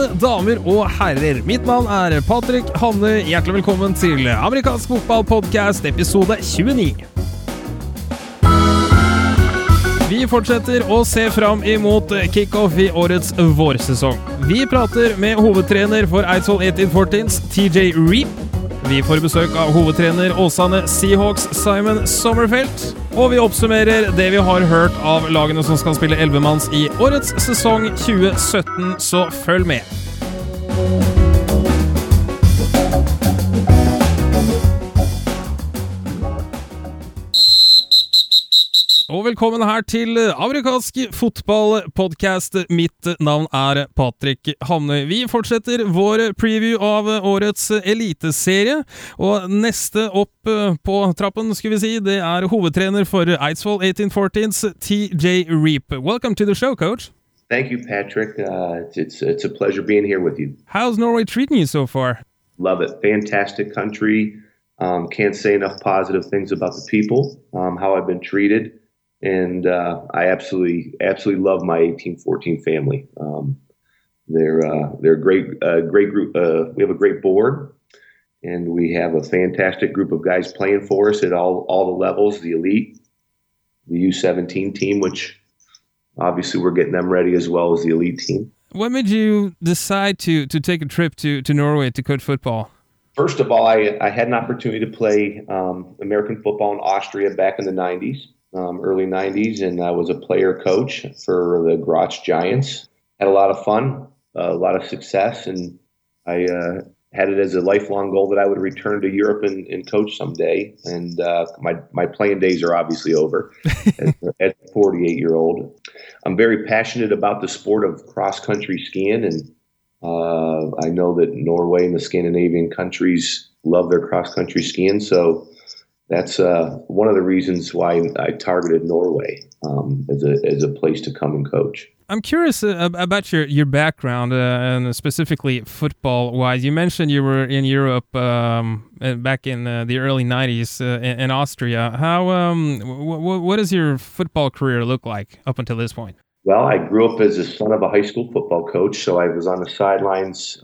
Mine damer og herrer, mitt navn er Patrick Hanne. Hjertelig velkommen til amerikansk fotballpodkast episode 29. Vi fortsetter å se fram imot kickoff i årets vårsesong. Vi prater med hovedtrener for Eidsvoll 1814s TJ Reep. Vi får besøk av hovedtrener Åsane Seahawks Simon Sommerfelt. Og vi oppsummerer det vi har hørt av lagene som skal spille elvemanns i årets sesong 2017, så følg med. Velkommen her til amerikansk fotballpodkast. Mitt navn er Patrick Hamne. Vi fortsetter vår preview av årets eliteserie. Og neste opp eh, på trappen, skulle vi si, det er hovedtrener for Eidsvoll 1814s TJ Reap. Welcome to the show, coach. Thank you, Patrick. Uh, it's it's a pleasure being here with you. How's Norway treating you so far? Love it. Fantastic country. Um, can't say enough positive things about the people, um, how I've been treated and uh, I absolutely absolutely love my 1814 family. Um, they're uh, they're a great uh, great group. Uh, we have a great board, and we have a fantastic group of guys playing for us at all all the levels. The elite, the U17 team, which obviously we're getting them ready as well as the elite team. What made you decide to to take a trip to to Norway to coach football? First of all, I, I had an opportunity to play um, American football in Austria back in the 90s um, early 90s, and I was a player coach for the Graz Giants. Had a lot of fun, uh, a lot of success, and I uh, had it as a lifelong goal that I would return to Europe and, and coach someday. And uh, my, my playing days are obviously over at, 48 year old. I'm very passionate about the sport of cross country skiing, and uh, I know that Norway and the Scandinavian countries love their cross country skiing. So that's uh, one of the reasons why I targeted Norway um, as a as a place to come and coach. I'm curious uh, about your your background uh, and specifically football wise. You mentioned you were in Europe um, back in uh, the early '90s uh, in, in, Austria. How um, what does your football career look like up until this point? Well, I grew up as a son of a high school football coach, so I was on the sidelines.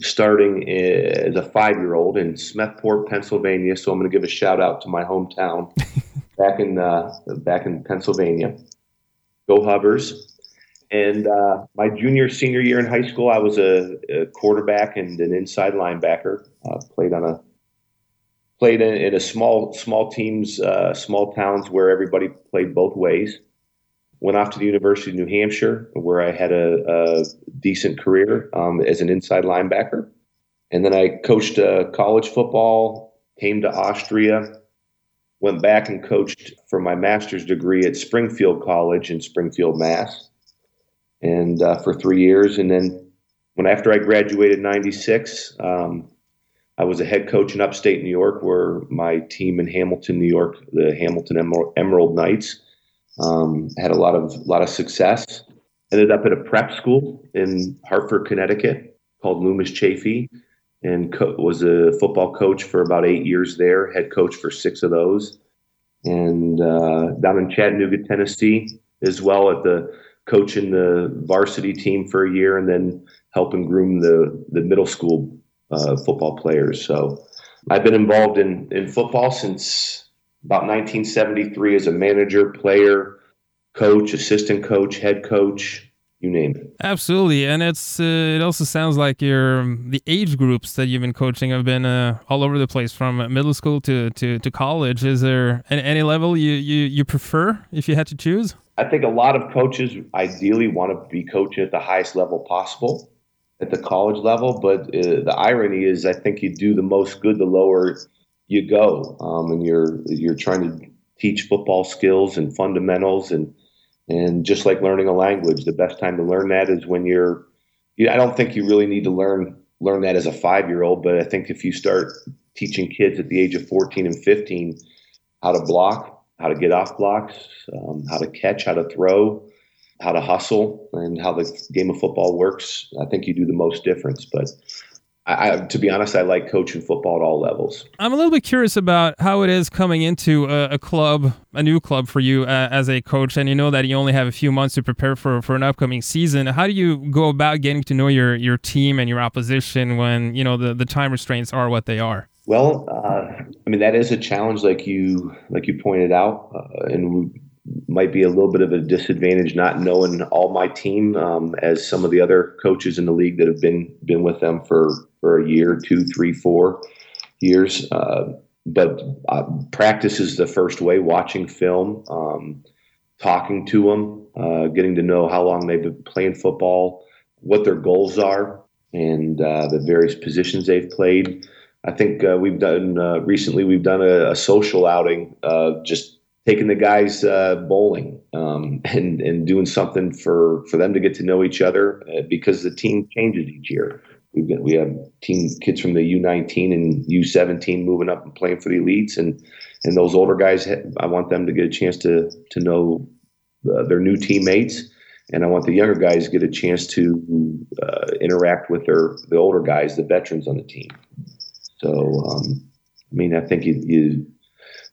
Starting as a five year old in Smethport, Pennsylvania. So I'm going to give a shout out to my hometown back in uh, back in Pennsylvania. Go Hubbers! And uh, my junior senior year in high school, I was a, a quarterback and an inside linebacker. Uh, played on a played in, in a small small teams, uh, small towns where everybody played both ways went off to the University of New Hampshire, where I had a, a decent career um, as an inside linebacker. And then I coached uh, college football, came to Austria, went back and coached for my master's degree at Springfield College in Springfield, Mass. And uh, for three years. And then when after I graduated in 96, um, I was a head coach in upstate New York, where my team in Hamilton, New York, the Hamilton Emerald Knights, um, had a lot of lot of success. Ended up at a prep school in Hartford, Connecticut, called Loomis Chaffee, and co- was a football coach for about eight years there. Head coach for six of those, and uh, down in Chattanooga, Tennessee, as well at the coaching the varsity team for a year, and then helping groom the the middle school uh, football players. So I've been involved in in football since about 1973 as a manager, player, coach, assistant coach, head coach, you name it. Absolutely, and it's uh, it also sounds like your the age groups that you've been coaching have been uh, all over the place from middle school to, to, to college. Is there any, any level you, you you prefer if you had to choose? I think a lot of coaches ideally want to be coaching at the highest level possible at the college level, but uh, the irony is I think you do the most good the lower you go, um, and you're you're trying to teach football skills and fundamentals, and and just like learning a language, the best time to learn that is when you're. You I don't think you really need to learn learn that as a five year old, but I think if you start teaching kids at the age of 14 and 15 how to block, how to get off blocks, um, how to catch, how to throw, how to hustle, and how the game of football works, I think you do the most difference. But I, to be honest, I like coaching football at all levels. I'm a little bit curious about how it is coming into a, a club, a new club for you uh, as a coach, and you know that you only have a few months to prepare for, for an upcoming season. How do you go about getting to know your, your team and your opposition when you know the, the time restraints are what they are? Well, uh, I mean that is a challenge, like you like you pointed out, uh, and might be a little bit of a disadvantage not knowing all my team um, as some of the other coaches in the league that have been been with them for for a year, two, three, four years. Uh, but uh, practice is the first way. Watching film, um, talking to them, uh, getting to know how long they've been playing football, what their goals are, and uh, the various positions they've played. I think uh, we've done uh, recently. We've done a, a social outing, just taking the guys bowling um, and and doing something for for them to get to know each other because the team changes each year. We've got, we have team kids from the U19 and U17 moving up and playing for the elites, and and those older guys. I want them to get a chance to to know uh, their new teammates, and I want the younger guys to get a chance to uh, interact with their the older guys, the veterans on the team. So, um, I mean, I think you, you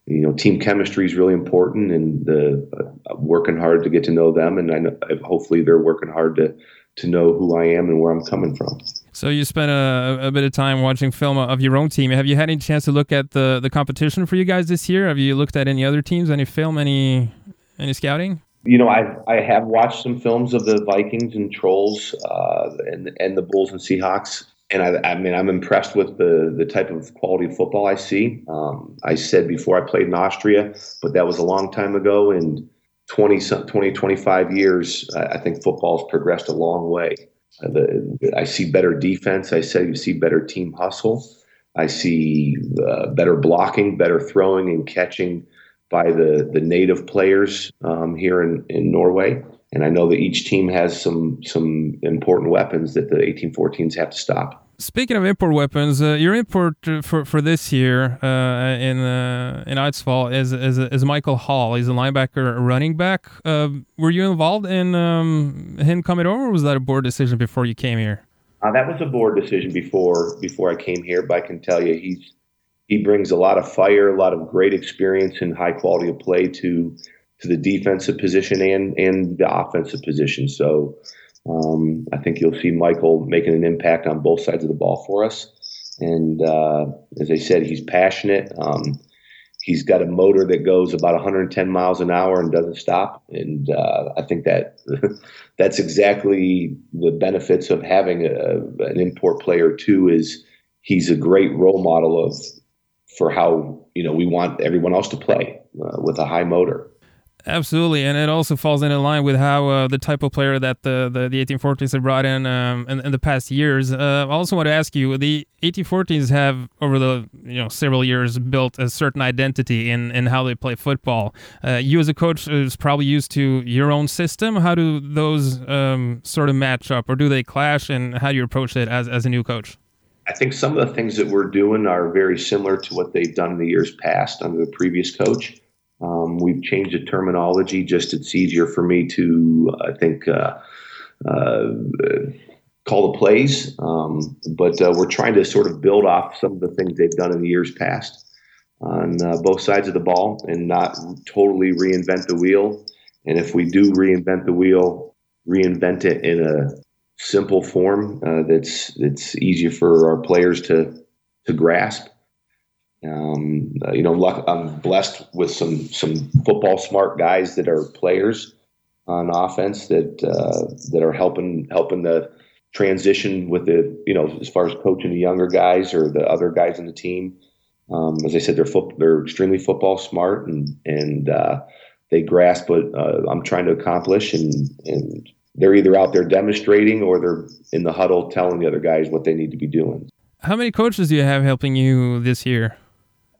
you know, team chemistry is really important, and the uh, working hard to get to know them, and I know, hopefully they're working hard to to know who I am and where I'm coming from. So you spent a, a bit of time watching film of your own team. Have you had any chance to look at the the competition for you guys this year? Have you looked at any other teams? Any film? Any any scouting? You know, I I have watched some films of the Vikings and Trolls uh, and and the Bulls and Seahawks and I, I, mean, I'm impressed with the the type of quality of football I see. Um, I said before I played in Austria, but that was a long time ago. And 20, 20 25 years, I think football has progressed a long way. The, I see better defense. I say you see better team hustle. I see uh, better blocking, better throwing and catching by the the native players um, here in, in Norway. And I know that each team has some some important weapons that the 1814s have to stop. Speaking of import weapons, uh, your import uh, for for this year uh, in uh, in Eidsvoll is, is is Michael Hall. He's a linebacker, running back. Uh, were you involved in um, him coming over, or was that a board decision before you came here? Uh, that was a board decision before before I came here. But I can tell you, he's he brings a lot of fire, a lot of great experience, and high quality of play to to the defensive position and and the offensive position. So um, I think you'll see Michael making an impact on both sides of the ball for us. And uh, as I said, he's passionate. Um, he's got a motor that goes about 110 miles an hour and doesn't stop. And uh, I think that that's exactly the benefits of having a, an import player too. Is he's a great role model of for how you know we want everyone else to play uh, with a high motor. Absolutely, and it also falls in line with how uh, the type of player that the the, the 1814s have brought in, um, in, in the past years. Uh, I also want to ask you: the 1814s have over the you know several years built a certain identity in in how they play football. Uh, you as a coach is probably used to your own system. How do those um, sort of match up, or do they clash? And how do you approach it as as a new coach? I think some of the things that we're doing are very similar to what they've done in the years past under the previous coach. Um, we've changed the terminology just it's easier for me to, I think, uh, uh, call the plays. Um, but uh, we're trying to sort of build off some of the things they've done in the years past on uh, both sides of the ball and not totally reinvent the wheel. And if we do reinvent the wheel, reinvent it in a simple form uh, that's that's easier for our players to to grasp um, you know, luck, I'm blessed with some some football smart guys that are players on offense that uh, that are helping helping the transition with the you know as far as coaching the younger guys or the other guys in the team. Um, as I said, they're foot, they're extremely football smart and and uh, they grasp what uh, I'm trying to accomplish and and they're either out there demonstrating or they're in the huddle telling the other guys what they need to be doing. How many coaches do you have helping you this year?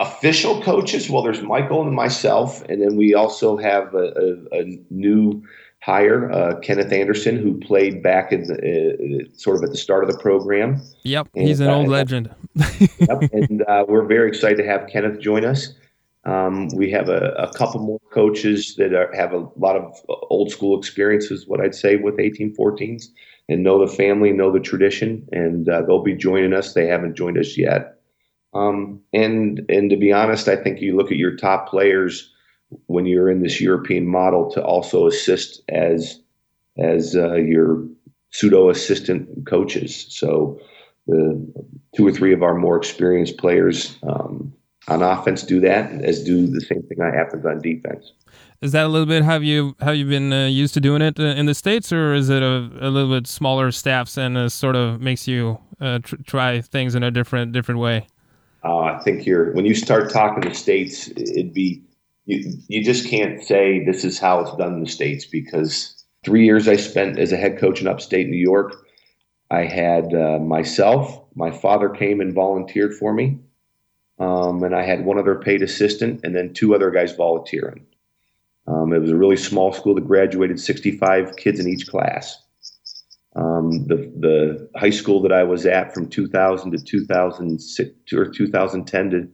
Official coaches, well, there's Michael and myself, and then we also have a, a, a new hire, uh, Kenneth Anderson, who played back in the, uh, sort of at the start of the program. Yep, and, he's an uh, old legend. yep, and uh, we're very excited to have Kenneth join us. Um, we have a, a, couple more coaches that are, have a lot of old school experiences, what I'd say, with 1814s. and know the family, know the tradition, and uh, they'll be joining us. They haven't joined us yet. Um, and and to be honest, I think you look at your top players when you're in this European model to also assist as as uh, your pseudo assistant coaches. So the two or three of our more experienced players um, on offense do that, as do the same thing that happens on defense. Is that a little bit have you have you been uh, used to doing it uh, in the states, or is it a, a little bit smaller staffs and uh, sort of makes you uh, tr try things in a different different way? Uh, I think you're when you start talking the states, it'd be you, you just can't say this is how it's done in the states because three years I spent as a head coach in upstate New York. I had uh, myself, my father came and volunteered for me, um, and I had one other paid assistant, and then two other guys volunteering. Um, it was a really small school that graduated 65 kids in each class. Um, the the high school that I was at from 2000 to 2006 or 2010 to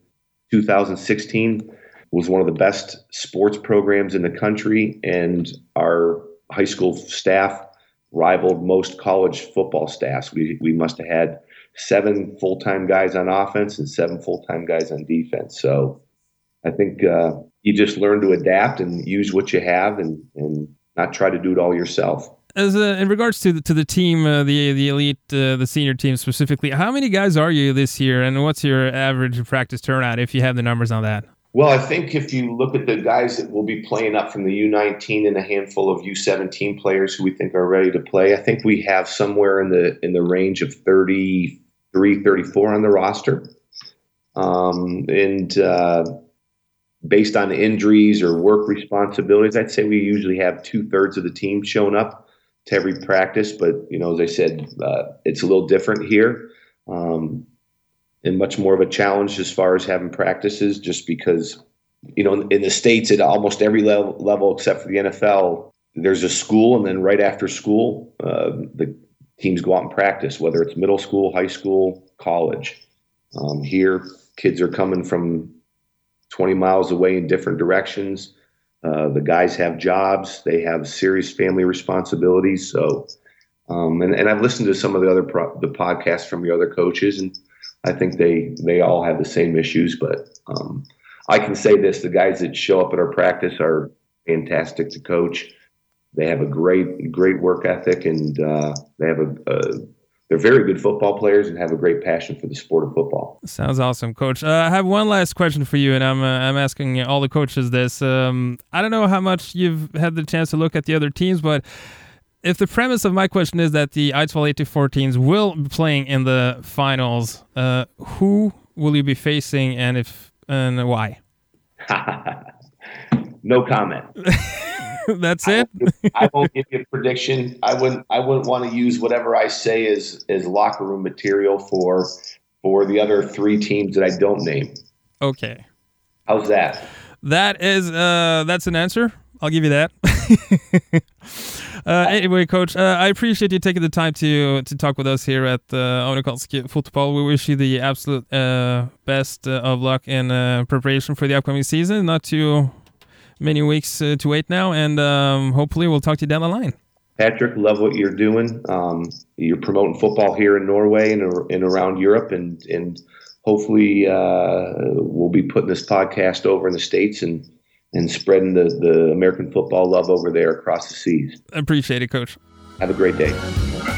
2016 was one of the best sports programs in the country, and our high school staff rivaled most college football staffs. We we must have had seven full time guys on offense and seven full time guys on defense. So I think uh, you just learn to adapt and use what you have, and and not try to do it all yourself. As uh, in regards to the, to the team, uh, the the elite, uh, the senior team specifically, how many guys are you this year, and what's your average practice turnout if you have the numbers on that? Well, I think if you look at the guys that will be playing up from the U19 and a handful of U17 players who we think are ready to play, I think we have somewhere in the in the range of 33, 34 on the roster. Um, and uh, based on injuries or work responsibilities, I'd say we usually have two thirds of the team showing up to every practice. But you know, as I said, uh, it's a little different here. Um, and much more of a challenge as far as having practices, just because you know in, the states at almost every level, level except for the NFL, there's a school, and then right after school, uh, the teams go out and practice, whether it's middle school, high school, college. Um, here, kids are coming from 20 miles away in different directions. Uh, the guys have jobs, they have serious family responsibilities. So, um, and, and I've listened to some of the other pro- the podcasts from the other coaches, and I think they they all have the same issues, but um, I can say this: the guys that show up at our practice are fantastic to coach. They have a great great work ethic, and uh, they have a, a they're very good football players and have a great passion for the sport of football. Sounds awesome, Coach. Uh, I have one last question for you, and I'm uh, I'm asking all the coaches this. Um, I don't know how much you've had the chance to look at the other teams, but if the premise of my question is that the I-12 84 teams will be playing in the finals, uh, who will you be facing, and if and why? no comment. That's I it. Won't give, I won't give you a prediction. I wouldn't. I wouldn't want to use whatever I say as as locker room material for for the other three teams that I don't name. Okay. How's that? That is. Uh, that's an answer. I'll give you that. uh, anyway, coach, uh, I appreciate you taking the time to to talk with us here at uh, Amerikansk Football. We wish you the absolute uh, best uh, of luck in uh, preparation for the upcoming season. Not too many weeks uh, to wait now, and um, hopefully we'll talk to you down the line. Patrick, love what you're doing. Um, you're promoting football here in Norway and, and around Europe, and and hopefully we'll be putting this podcast over in the states and and spreading the, the American football love over there across the seas. Appreciate it, Coach. Have a great day.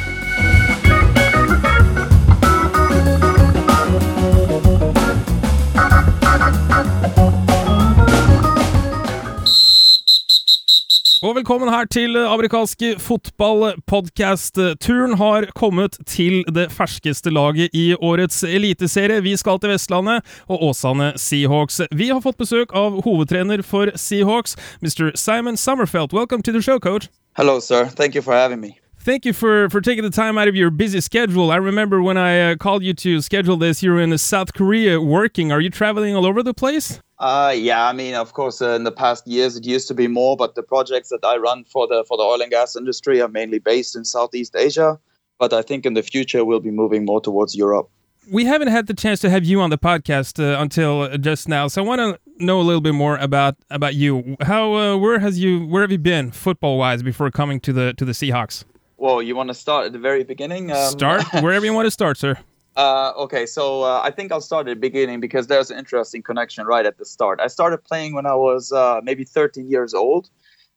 Og velkommen her til amerikansk fotballpodkast. Turen har kommet til det ferskeste laget i årets eliteserie. Vi skal til Vestlandet og Åsane Seahawks. Vi har fått besøk av hovedtrener for Seahawks, Mr. Simon Summerfelt. Welcome to the show, coach. Hello, sir. Thank you for having me. Thank you for, for taking the time out of your busy schedule. I remember when I uh, called you to schedule this, you were in South Korea working. Are you traveling all over the place? Uh, yeah, I mean, of course, uh, in the past years it used to be more, but the projects that I run for the for the oil and gas industry are mainly based in Southeast Asia. But I think in the future we'll be moving more towards Europe. We haven't had the chance to have you on the podcast uh, until just now, so I want to know a little bit more about about you. How uh, where has you where have you been football wise before coming to the to the Seahawks? Well, you want to start at the very beginning? Um, start wherever you want to start, sir. Uh, okay, so uh, I think I'll start at the beginning because there's an interesting connection right at the start. I started playing when I was uh, maybe 13 years old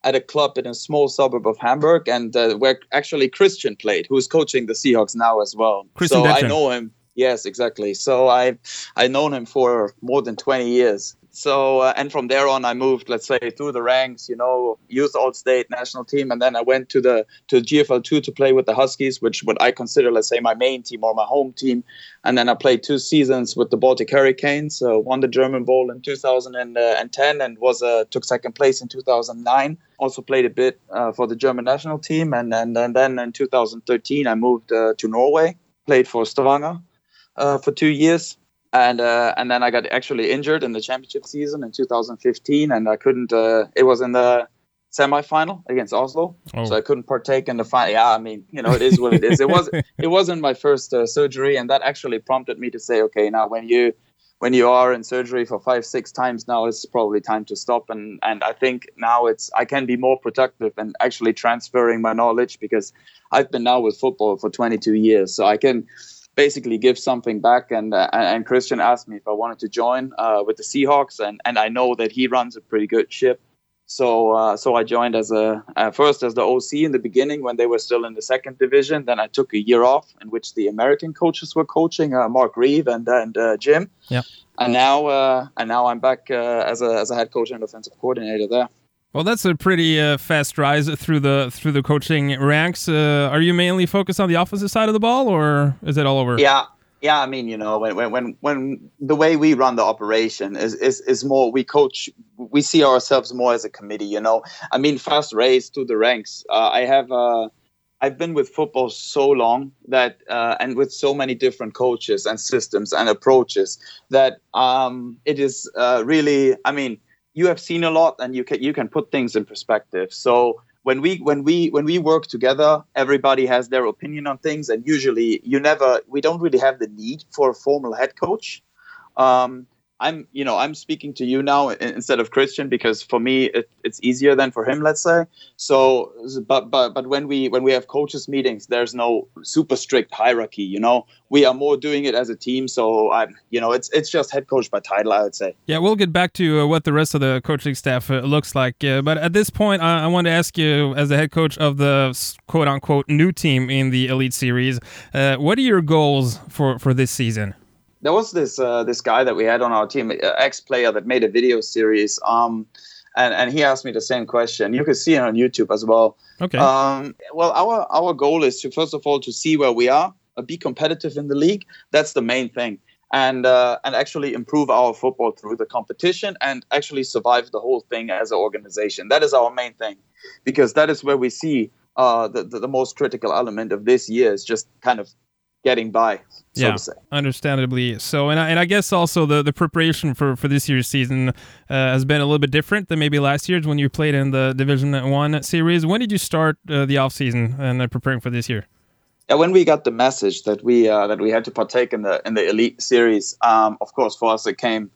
at a club in a small suburb of Hamburg, and uh, where actually Christian played, who's coaching the Seahawks now as well. Christian so I know him. Yes, exactly. So I I known him for more than 20 years. So uh, and from there on, I moved, let's say, through the ranks. You know, youth all state national team, and then I went to the to GFL two to play with the Huskies, which what I consider, let's say, my main team or my home team. And then I played two seasons with the Baltic Hurricanes. Uh, won the German Bowl in 2010 and was uh, took second place in 2009. Also played a bit uh, for the German national team, and and, and then in 2013 I moved uh, to Norway, played for Stavanger uh, for two years and uh, and then I got actually injured in the championship season in 2015, and I couldn't. Uh, it was in the semifinal against Oslo, oh. so I couldn't partake in the final. Yeah, I mean, you know, it is what it is. It was it wasn't my first uh, surgery, and that actually prompted me to say, okay, now when you when you are in surgery for five six times now it's probably time to stop and and i think now it's i can be more productive and actually transferring my knowledge because i've been now with football for 22 years so i can basically give something back. And uh, and Christian asked me if I wanted to join uh, with the Seahawks, and and I know that he runs a pretty good ship. So uh, so I joined as a uh, first as the OC in the beginning when they were still in the second division. Then I took a year off in which the American coaches were coaching, uh, Mark Reeve and and uh, Jim. Yeah. And now and now I'm back as a as a head coach and offensive coordinator there. Well, that's a pretty uh, fast rise through the through the coaching ranks. Uh, are you mainly focused on the offensive side of the ball, or is it all over? Yeah, yeah. I mean, you know, when when when the way we run the operation is is is more we coach. We see ourselves more as a committee. You know, I mean, fast race to the ranks. Uh, I have. Uh, I've been with football so long that, uh, and with so many different coaches and systems and approaches that um, it is uh, really. I mean, you have seen a lot and you can you can put things in perspective. So when we when we when we work together everybody has their opinion on things and usually you never we don't really have the need for a formal head coach. Um, I'm, you know, I'm speaking to you now instead of Christian because for me it, it's easier than for him, let's say. So, but but but when we when we have coaches meetings, there's no super strict hierarchy. You know, we are more doing it as a team. So I'm, you know, it's it's just head coach by title, I would say. Yeah, we'll get back to uh, what the rest of the coaching staff uh, looks like. Uh, but at this point, I, I want to ask you, as the head coach of the quote unquote new team in the Elite Series, uh, what are your goals for for this season? There was this uh, this guy that we had on our team, ex player that made a video series. Um, and, and he asked me the same question. You can see it on YouTube as well. Okay. Um, well, our our goal is to first of all to see where we are, uh, be competitive in the league. That's the main thing, and uh, and actually improve our football through the competition and actually survive the whole thing as an organization. That is our main thing, because that is where we see uh, the, the, the most critical element of this year is just kind of getting by. So yeah, understandably so, and I, and I guess also the, the preparation for, for this year's season uh, has been a little bit different than maybe last year's when you played in the Division One series. When did you start uh, the off season and uh, preparing for this year? Yeah, when we got the message that we uh, that we had to partake in the in the elite series, um, of course, for us it came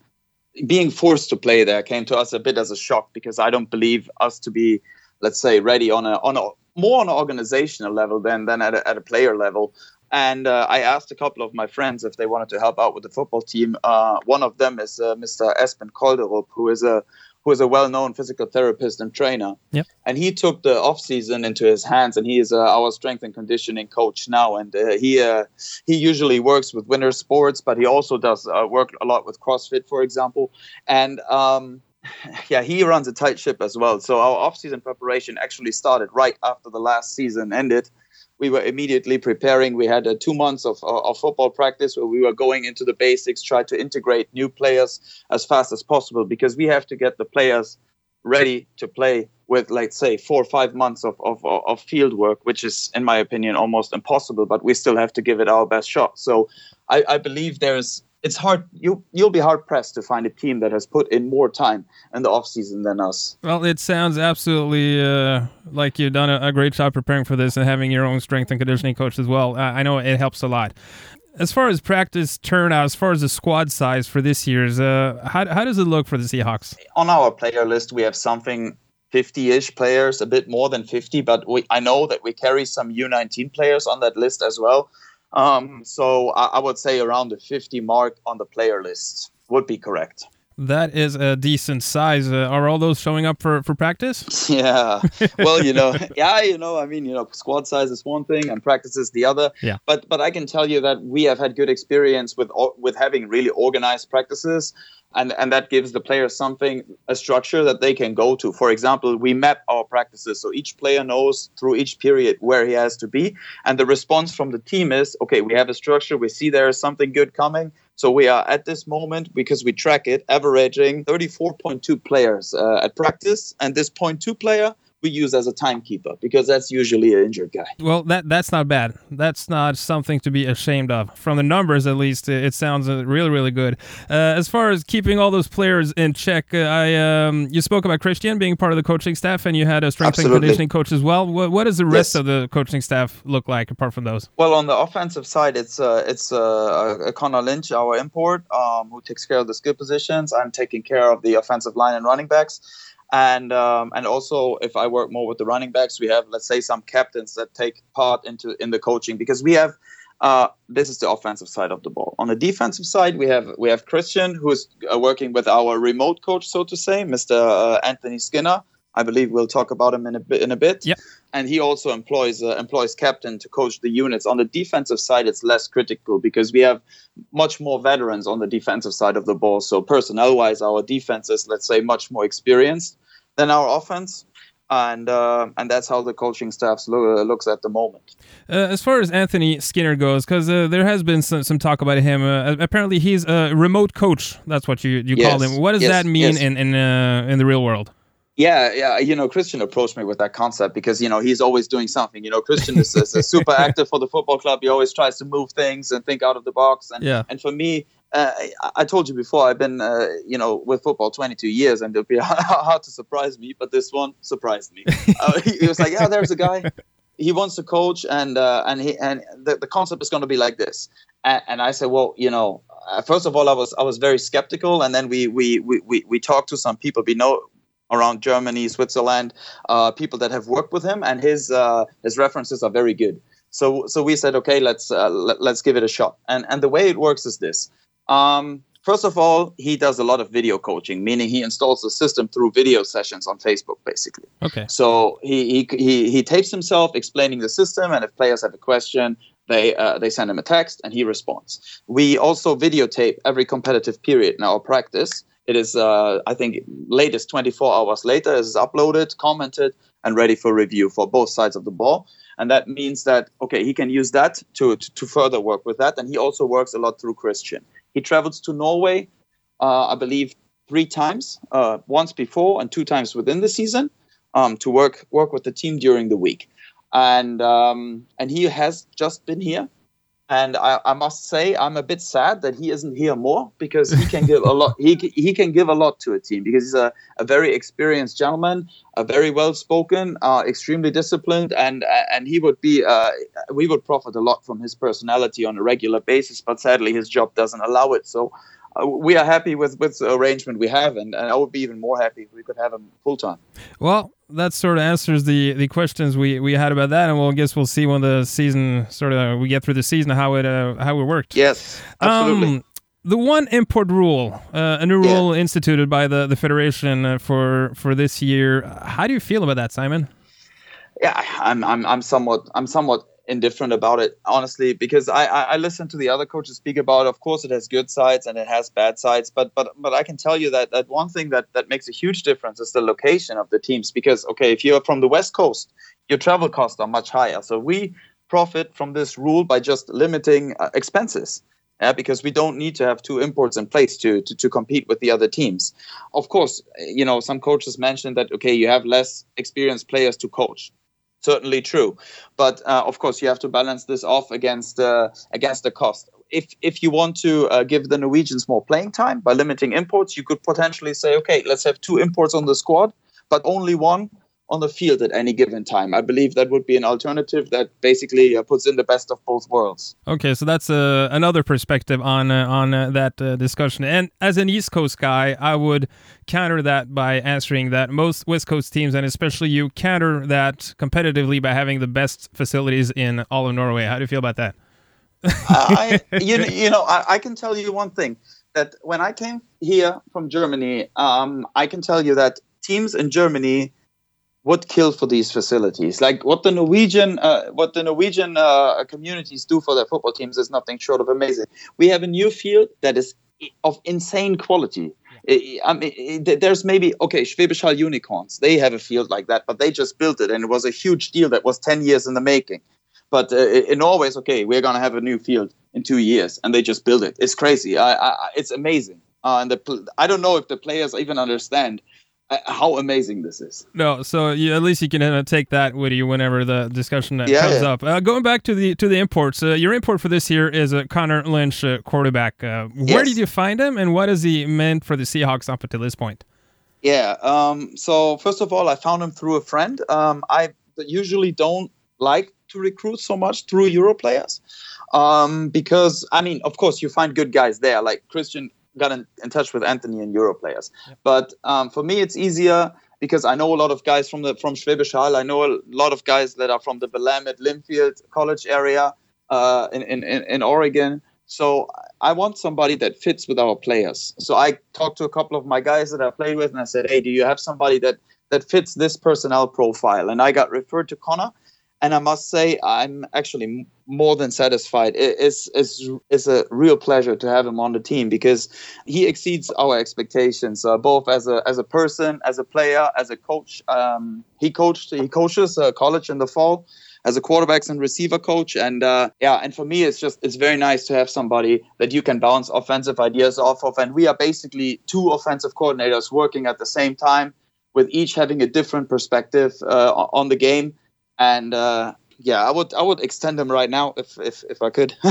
being forced to play there came to us a bit as a shock because I don't believe us to be, let's say, ready on a on a more on an organizational level than than at a, at a player level. And uh, I asked a couple of my friends if they wanted to help out with the football team. Uh, one of them is uh, Mr. Espen Kolderup, who is a who is a well-known physical therapist and trainer. Yep. And he took the off season into his hands, and he is uh, our strength and conditioning coach now. And uh, he uh, he usually works with winter sports, but he also does work a lot with CrossFit, for example. And um, yeah, he runs a tight ship as well. So our off-season preparation actually started right after the last season ended we were immediately preparing. We had uh, two months of, uh, of football practice where we were going into the basics, try to integrate new players as fast as possible because we have to get the players ready to play with, let's say, four or five months of, of, of field work, which is, in my opinion, almost impossible, but we still have to give it our best shot. So I, I believe there's it's hard you you'll be hard pressed to find a team that has put in more time in the off season than us. Well, it sounds absolutely uh, like you've done a, a, great job preparing for this and having your own strength and conditioning coach as well. Uh, I know it helps a lot. As far as practice turnout, as far as the squad size for this year's, uh, how how does it look for the Seahawks? On our player list, we have something 50-ish players, a bit more than 50, but we, I know that we carry some U19 players on that list as well. Um, so I, I, would say around the 50 mark on the player list would be correct. That is a decent size. Uh, are all those showing up for, for practice? Yeah. Well, you know, yeah, you know, I mean, you know, squad size is one thing and practice is the other. Yeah. But but I can tell you that we have had good experience with with having really organized practices and and that gives the players something a structure that they can go to for example we map our practices so each player knows through each period where he has to be and the response from the team is okay we have a structure we see there is something good coming so we are at this moment because we track it averaging 34.2 players uh, at practice. And this 0.2 player we use as a timekeeper because that's usually an injured guy. Well, that that's not bad. That's not something to be ashamed of. From the numbers, at least, it sounds uh, really really good. Uh, as far as keeping all those players in check, uh, I um, you spoke about Christian being part of the coaching staff, and you had a strength Absolutely. and conditioning coach as well. What, what does the rest yes. of the coaching staff look like apart from those? Well, on the offensive side, it's uh, it's uh, Conor Lynch, our import, um, who takes care of the skill positions. I'm taking care of the offensive line and running backs and um, and also if I work more with the running backs, we have let's say some captains that take part into in the coaching because we have uh, this is the offensive side of the ball. On the defensive side, we have we have Christian who is uh, working with our remote coach, so to say, Mr. Uh, Anthony Skinner. I believe we'll talk about him in a bit. In a bit. Yeah. And he also employs uh, employs captain to coach the units. On the defensive side, it's less critical because we have much more veterans on the defensive side of the ball. So personnel wise, our defense is let's say much more experienced than our offense. And uh, and that's how the coaching staff lo- looks at the moment. Uh, as far as Anthony Skinner goes, because uh, there has been some, some talk about him. Uh, apparently, he's a remote coach. That's what you, you yes. call him. What does yes. that mean yes. in in uh, in the real world? Yeah, yeah. You know, Christian approached me with that concept because you know he's always doing something. You know, Christian is, is super active for the football club. He always tries to move things and think out of the box. And yeah. and for me, uh, I told you before, I've been, uh, you know, with football 22 years, and it'd be hard to surprise me, but this one surprised me. uh, he, was like, "Yeah, there's a guy. He wants to coach, and uh, and he and the, the concept is going to be like this." And, and, I said, "Well, you know, uh, first of all, I was I was very skeptical, and then we we we we, we talked to some people we know around Germany, Switzerland, uh, people that have worked with him, and his his references are very good." So so we said, okay, let's let, let's give it a shot. And and the way it works is this um, first of all, he does a lot of video coaching, meaning he installs the system through video sessions on Facebook, basically. Okay. So he he he, he tapes himself explaining the system, and if players have a question, they uh, they send him a text, and he responds. We also videotape every competitive period in our practice. It is, uh, I think, latest 24 hours later, is uploaded, commented, and ready for review for both sides of the ball. And that means that okay he can use that to, to, to further work with that. And he also works a lot through christian. He travels to Norway, uh, I believe, three times, uh, once before and two times within the season, um, to work work with the team during the week. And um, and he has just been here and I, I, must say I'm a bit sad that he isn't here more because he can give a lot. He he can give a lot to a team because he's a, a very experienced gentleman, a very well spoken, uh, extremely disciplined, and and he would be uh, we would profit a lot from his personality on a regular basis. But sadly, his job doesn't allow it. So we are happy with with the arrangement we have, and, and I would be even more happy if we could have him full time. Well, that sort of answers the the questions we, we had about that, and we'll guess we'll see when the season sort of we get through the season how it uh, how it worked. Yes, absolutely. Um, the one import rule, uh, a new rule yeah. instituted by the the federation uh, for for this year. How do you feel about that, Simon? Yeah, I'm I'm I'm somewhat I'm somewhat indifferent about it, honestly, because I, I, I listen to the other coaches speak about. Of course, it has good sides and it has bad sides, but but but I can tell you that that one thing that that makes a huge difference is the location of the teams. Because okay, if you're from the West Coast, your travel costs are much higher. So we profit from this rule by just limiting uh, expenses. Yeah, because we don't need to have two imports in place to, to, to compete with the other teams. Of course, you know, some coaches mentioned that, okay, you have less experienced players to coach certainly true. But uh, of course, you have to balance this off against uh, against the cost. If if you want to uh, give the Norwegians more playing time by limiting imports, you could potentially say, okay, let's have two imports on the squad, but only one on the field at any given time. I believe that would be an alternative that basically uh, puts in the best of both worlds. Okay, so that's uh, another perspective on uh, on uh, that uh, discussion. And as an East Coast guy, I would counter that by answering that most West Coast teams, and especially you, counter that competitively by having the best facilities in all of Norway. How do you feel about that? I, you, you know, I, I, can tell you one thing that when I came here from Germany, um, I can tell you that teams in Germany would kill for these facilities. Like what the Norwegian, uh, what the Norwegian uh, communities do for their football teams is nothing short of amazing. We have a new field that is of insane quality. I mean, there's maybe okay, Schwäbisch Hall Unicorns. They have a field like that, but they just built it, and it was a huge deal that was ten years in the making. But uh, in Norway, it's okay. We're gonna have a new field in two years, and they just build it. It's crazy. I, I, it's amazing. Uh, and the, I don't know if the players even understand how amazing this is. No, so you, at least you can uh, take that with you whenever the discussion uh, yeah, comes yeah. up. Uh, going back to the to the imports, uh, your import for this year is a Conor Lynch quarterback. where yes. did you find him, and what has he meant for the Seahawks up until this point? Yeah. Um, so first of all, I found him through a friend. Um, I usually don't like to recruit so much through Euro players. Um, because I mean, of course, you find good guys there. Like Christian got in, in touch with Anthony and Euro players, but um, for me, it's easier because I know a lot of guys from the from Schwäbisch Hall. I know a lot of guys that are from the Willamette Linfield College area uh, in, in in Oregon. So I want somebody that fits with our players. So I talked to a couple of my guys that I played with, and I said, "Hey, do you have somebody that that fits this personnel profile?" And I got referred to Conor and I must say I'm actually more than satisfied. It's, it's, it's a real pleasure to have him on the team because he exceeds our expectations, uh, both as a as a person, as a player, as a coach. Um, he coached he coaches uh, college in the fall as a quarterbacks and receiver coach, and uh, yeah, and for me it's just it's very nice to have somebody that you can bounce offensive ideas off of, and we are basically two offensive coordinators working at the same time, with each having a different perspective uh, on the game and uh, yeah, I would I would extend him right now if if, if I could.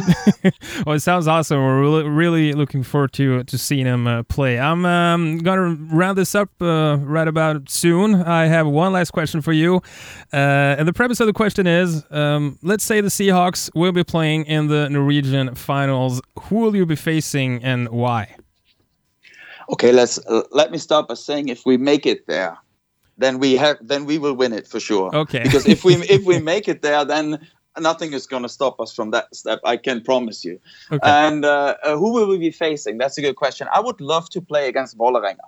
well, it sounds awesome. We're really, really looking forward to to seeing him uh, play. I'm um, gonna round this up uh, right about soon. I have one last question for you, uh, and the premise of the question is: um, Let's say the Seahawks will be playing in the Norwegian finals. Who will you be facing and why? Okay, let's uh, let me start by saying if we make it there then we have then we will win it for sure. Okay. because if we if we make it there, then nothing is going to stop us from that step. I can promise you. Okay. And uh, uh, who will we be facing? That's a good question. I would love to play against Vålerenga.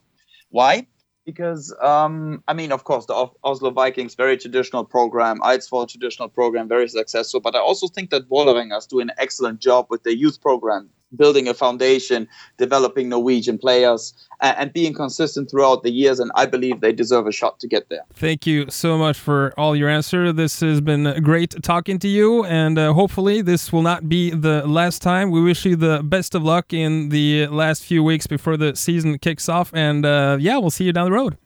Why? Because um, I mean, of course, the Oslo Vikings very traditional program, Eidsvoll traditional program, very successful. But I also think that Vålerenga is doing an excellent job with their youth program building a foundation, developing Norwegian players, and, and, being consistent throughout the years. And I believe they deserve a shot to get there. Thank you so much for all your answer. This has been great talking to you, and uh, hopefully this will not be the last time. We wish you the best of luck in the last few weeks before the season kicks off, and uh, yeah, we'll see you down the road.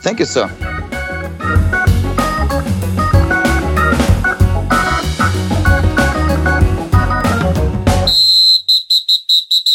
Thank you, sir.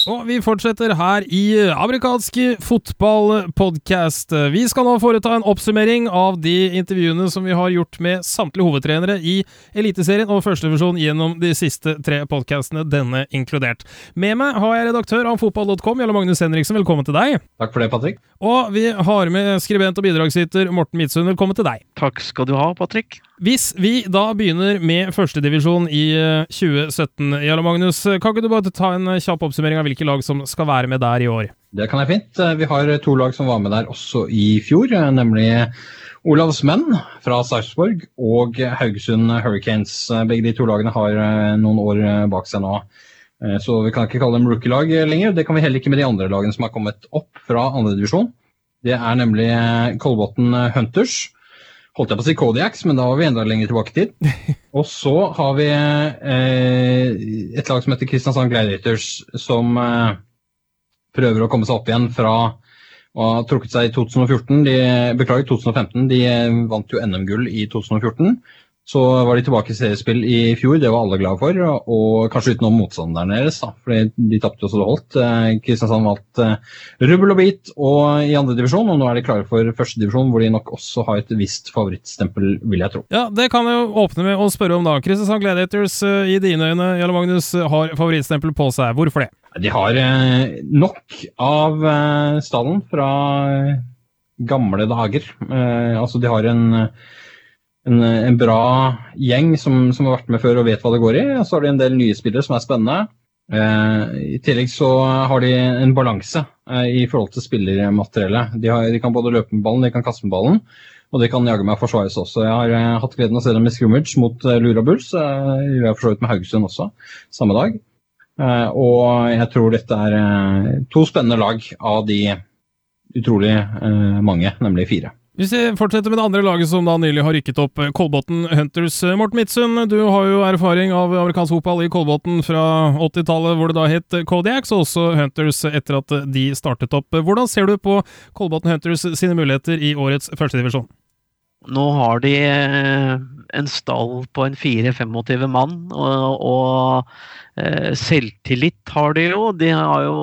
Og vi fortsetter her i amerikansk fotballpodkast. Vi skal nå foreta en oppsummering av de intervjuene som vi har gjort med samtlige hovedtrenere i Eliteserien og førstedivisjon gjennom de siste tre podkastene, denne inkludert. Med meg har jeg redaktør av fotball.com, Jarle Magnus Henriksen. Velkommen til deg. Takk for det, Patrick. Og vi har med skribent og bidragsyter Morten Midtsund. Velkommen til deg. Takk skal du ha, Patrick. Hvis vi da begynner med førstedivisjon i 2017, eh, Jarle Magnus, kan ikke du bare ta en kjapp oppsummering av hvilke lag som skal være med der i år? Det kan jeg fint. Eh, vi har to lag som var med der også i fjor, eh, nemlig Olavs Menn fra Sarpsborg og Haugesund Hurricanes. Begge de to lagene har noen år bak seg nå. Så vi kan ikke kalle dem rookie-lag lenger. Det kan vi heller ikke med de andre lagene som har kommet opp fra andredivisjon. Det er nemlig Kolbotn Hunters holdt jeg på å si Kodiaks, men da var vi enda lenger tilbake i tid. Og så har vi eh, et lag som heter Kristiansand Gladiators, som eh, prøver å komme seg opp igjen fra å ha trukket seg i 2014. De, beklager, 2015. De eh, vant jo NM-gull i 2014. Så var de tilbake i seriespill i fjor, det var alle glade for. Og kanskje utenom motstanderne deres, da, for de tapte jo så det holdt. Eh, Kristiansand valgte eh, rubbel og bit og i andredivisjon, og nå er de klare for førstedivisjon, hvor de nok også har et visst favorittstempel, vil jeg tro. Ja, Det kan jeg jo åpne med å spørre om da. Kristiansand Gladiators eh, i dine øyne, Jarle Magnus, har favorittstempel på seg. Hvorfor det? De har nok av stallen fra gamle dager. Altså, de har en en, en bra gjeng som, som, har vært med før og vet hva det går i. Og så har de en del nye spillere som er spennende. Eh, I tillegg så har de en balanse eh, i forhold til spillermateriellet. De, de, kan både løpe med ballen, de kan kaste med ballen, og de kan jage meg forsvares også. Jeg har eh, hatt gleden av å se dem i scrimmage mot eh, Lura Bulls. Eh, jeg har for så vidt med Haugesund også, samme dag. Eh, og jeg tror dette er uh, to spennende lag av de utrolig mange, nemlig fire. Hvis vi fortsetter med det andre laget som da nylig har rykket opp, eh, Kolbotn Hunters. Eh, Morten Midtsund, du har jo erfaring av amerikansk fotball i Kolbotn fra 80-tallet, hvor det da het Kodiaks, og også Hunters etter at de startet opp. Hvordan ser du på Kolbotn Hunters sine muligheter i årets førstedivisjon? Nå har de eh, en stall på en 4-25 mann, og, og selvtillit har de jo. De har jo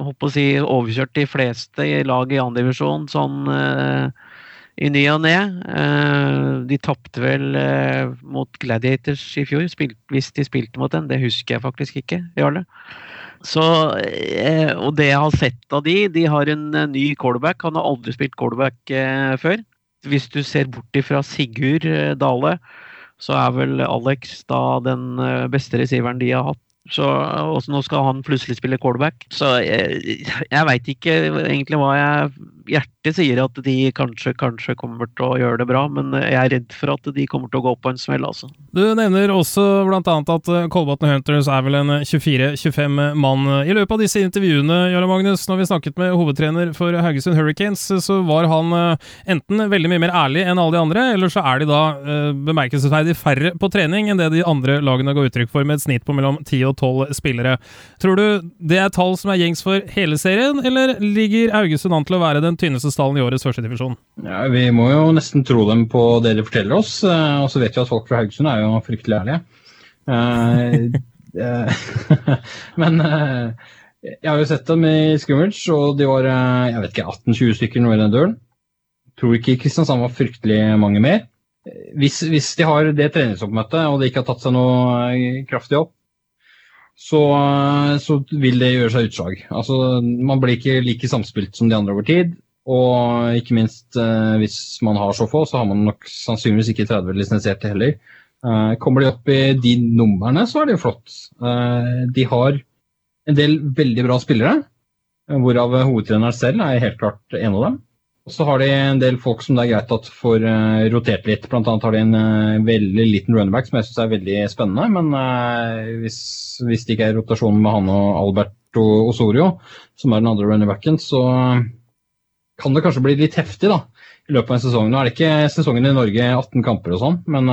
håper å si, overkjørt de fleste lag i andredivisjon sånn i ny og ne. Eh, de tapte vel eh, mot Gladiators i fjor, hvis de spilte mot den. Det husker jeg faktisk ikke, Jarle. Så, eh, og det jeg har sett av de, de har en ny callback. Han har aldri spilt callback før. Hvis du ser bort ifra Sigurd Dale, så er vel Alex da den beste receiveren de har hatt. Så nå skal han plutselig spille callback. Så jeg, jeg veit ikke egentlig hva jeg hjertet sier at de kanskje, kanskje kommer til å gjøre det bra, men jeg er redd for at de kommer til å gå på en smell, altså. Du nevner også bl.a. at eh, Kolbotn Hunters er vel en 24-25 mann. I løpet av disse intervjuene, Jarle Magnus, når vi snakket med hovedtrener for Haugesund Hurricanes, så var han eh, enten veldig mye mer ærlig enn alle de andre, eller så er de da eh, bemerkelsesverdig færre på trening enn det de andre lagene ga uttrykk for, med et snitt på mellom 10 og 12 spillere. Tror du det er tall som er gjengs for hele serien, eller ligger Haugesund an til å være den tynneste stallen i årets førstedivisjon? Ja, vi må jo nesten tro dem på det de forteller oss, eh, og så vet vi at folk fra Haugesund er jo fryktelig ærlige. Uh, men uh, jeg har jo sett dem i scrimmage, og de var jeg vet ikke, 18-20 stykker nå i den døren. Tror ikke Kristiansand var fryktelig mange mer. Hvis, hvis de har det treningsoppmøtet og de ikke har tatt seg noe kraftig opp, så, så, vil det gjøre seg utslag. Altså, man blir ikke like samspilt som de andre over tid. Og ikke minst eh, hvis man har så få, så har man nok sannsynligvis ikke 30 lisensierte heller. Eh, kommer de opp i de numrene, så er det jo flott. Eh, de har en del veldig bra spillere, hvorav hovedtreneren selv er helt klart en av dem. Så har de en del folk som det er greit at får uh, rotert litt. Blant annet har de en uh, veldig liten runnerback som jeg syns er veldig spennende. Men uh, hvis, hvis, det ikke er rotasjon med han og Alberto Osorio, som er den andre runnerbacken, så kan det kanskje bli litt heftig da, i løpet av en sesong. Nå er det ikke sesongen i Norge 18 kamper og sånn, men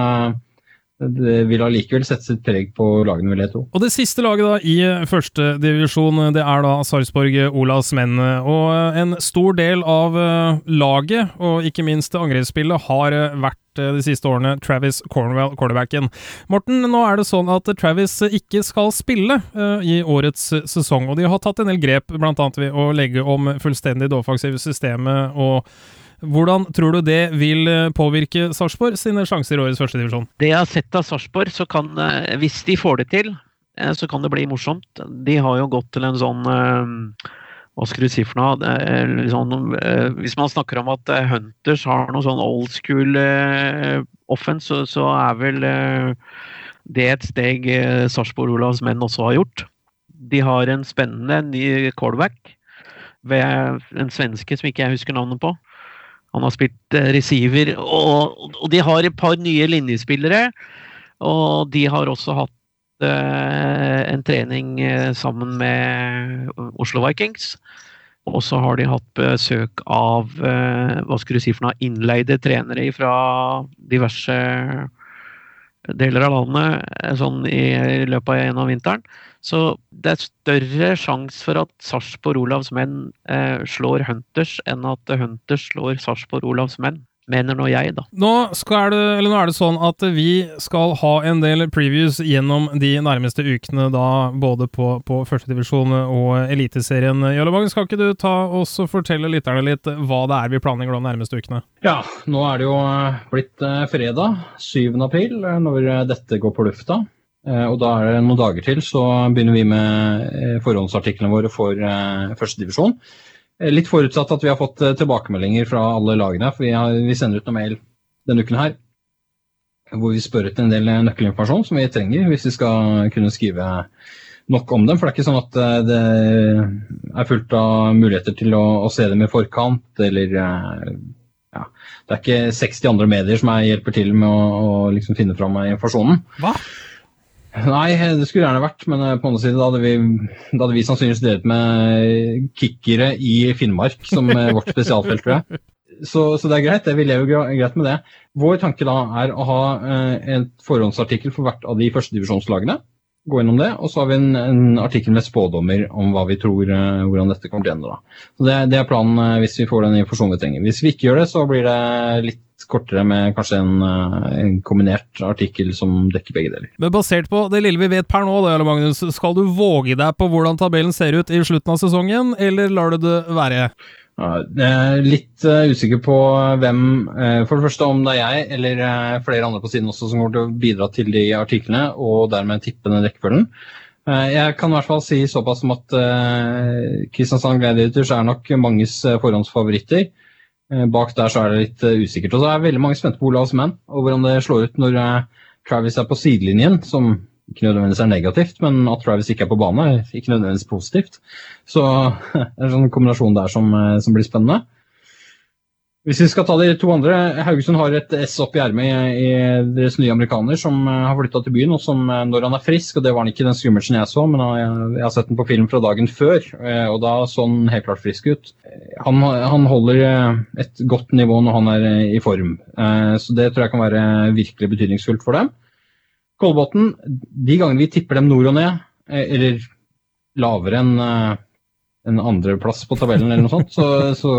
det vil allikevel sette sitt preg på lagene, vil jeg tro. Og Det siste laget da i førstedivisjon, det er da Sarpsborg Olavs menn. Og en stor del av eh, laget, og ikke minst angrepsspillet, har eh, vært eh, de siste årene Travis Cornwell, quarterbacken. Morten, nå er det sånn at Travis ikke skal spille i årets sesong, og de har tatt en del grep, bl.a. ved å legge om fullstendig det offensive systemet og hvordan tror du det vil eh, påvirke Sarpsborg sine sjanser i årets førstedivisjon? Det jeg har sett av Sarpsborg, så kan eh, hvis de får det til, eh, så kan det bli morsomt. De har jo gått til en sånn hva skal du si for noe? Sånn, hvis man snakker om at Hunters har noe sånn old school offense, så, så, er vel det et steg Sarpsborg Olavs menn også har gjort. De har en spennende ny callback ved en svenske som ikke jeg husker navnet på. Han har spilt eh, receiver, og, og, de har et par nye linjespillere. Og de har også hatt eh, en trening uh, sammen med Oslo Vikings. Og så har de hatt besøk av eh, hva skulle du si for noe, innleide trenere fra diverse deler av landet sånn i, i løpet av en av vinteren. Så det er større sjanse for at Sarpsborg Olavs menn eh, slår Hunters, enn at Hunters slår Sarpsborg Olavs menn. Mener nå jeg, da. Nå, skal det, eller nå er det sånn at vi skal ha en del previews gjennom de nærmeste ukene, da både på, på førstedivisjon og Eliteserien. Jarle skal ikke du ta oss og fortelle lytterne litt hva det er vi planlegger de nærmeste ukene? Ja, nå er det jo blitt fredag 7. april når dette går på lufta. Og da er det noen dager til, så begynner vi med forhåndsartiklene våre for førstedivisjon. Eh, litt forutsatt at vi har fått eh, tilbakemeldinger fra alle lagene. For vi, har, vi sender ut noen mail denne uken her hvor vi spør etter en del eh, nøkkelinformasjon som vi trenger hvis vi skal kunne skrive nok om dem. For det er ikke sånn at det er fullt av muligheter til å, å se dem i forkant, eller ja, Det er ikke 60 andre medier som hjelper til med å, å liksom finne fram informasjonen. Hva? Nei, det skulle gjerne vært, men eh, på andre side da hadde vi, da hadde vi sannsynligvis drevet med kickere i Finnmark som eh, vårt spesialfelt, tror jeg. Så, så, det er greit, det. vi lever greit med det. Vår tanke da er å ha eh, en forhåndsartikkel for hvert av de førstedivisjonslagene. Gå gjennom det, og så har vi en, en, artikkel med spådommer om hva vi tror hvordan dette kommer til å ende. da. Så det, det, er planen hvis vi får den informasjonen vi trenger. Hvis vi ikke gjør det, så blir det litt kortere med kanskje en, eh, en, kombinert artikkel som dekker begge deler. Men basert på det lille vi vet per nå, da, Magnus, skal du våge deg på hvordan tabellen ser ut i slutten av sesongen, eller lar du det være? jeg er litt uh, usikker på hvem uh, For det første om det er jeg eller flere andre på siden også som kommer til å bidra til de artiklene, og dermed tippe den rekkefølgen. Jeg kan i hvert fall si såpass som at Kristiansand Gladiators er nok manges forhåndsfavoritter. Eh, bak der så er det litt uh, usikkert. Og så er veldig mange spente på Olavs menn og hvordan det slår ut når uh, Travis er på sidelinjen, som ikke nødvendigvis er negativt, men at Travis ikke er på bane, ikke nødvendigvis positivt. Så det er en sånn kombinasjon der som, som blir spennende. Hvis vi skal ta de to andre, Haugesund har et S opp i ermet i, i deres nye amerikaner som uh, har flytta til byen, og som uh, når han er frisk, og det var han ikke den skummelsen jeg så, men jeg har sett den på film fra dagen før, og da så han helt klart frisk ut. Han, han holder et godt nivå når han er i form, så det tror jeg kan være virkelig betydningsfullt for dem. Kolbotn, de gangene vi tipper dem nord og ned, eller lavere enn en andreplass på tabellen eller noe sånt, så, så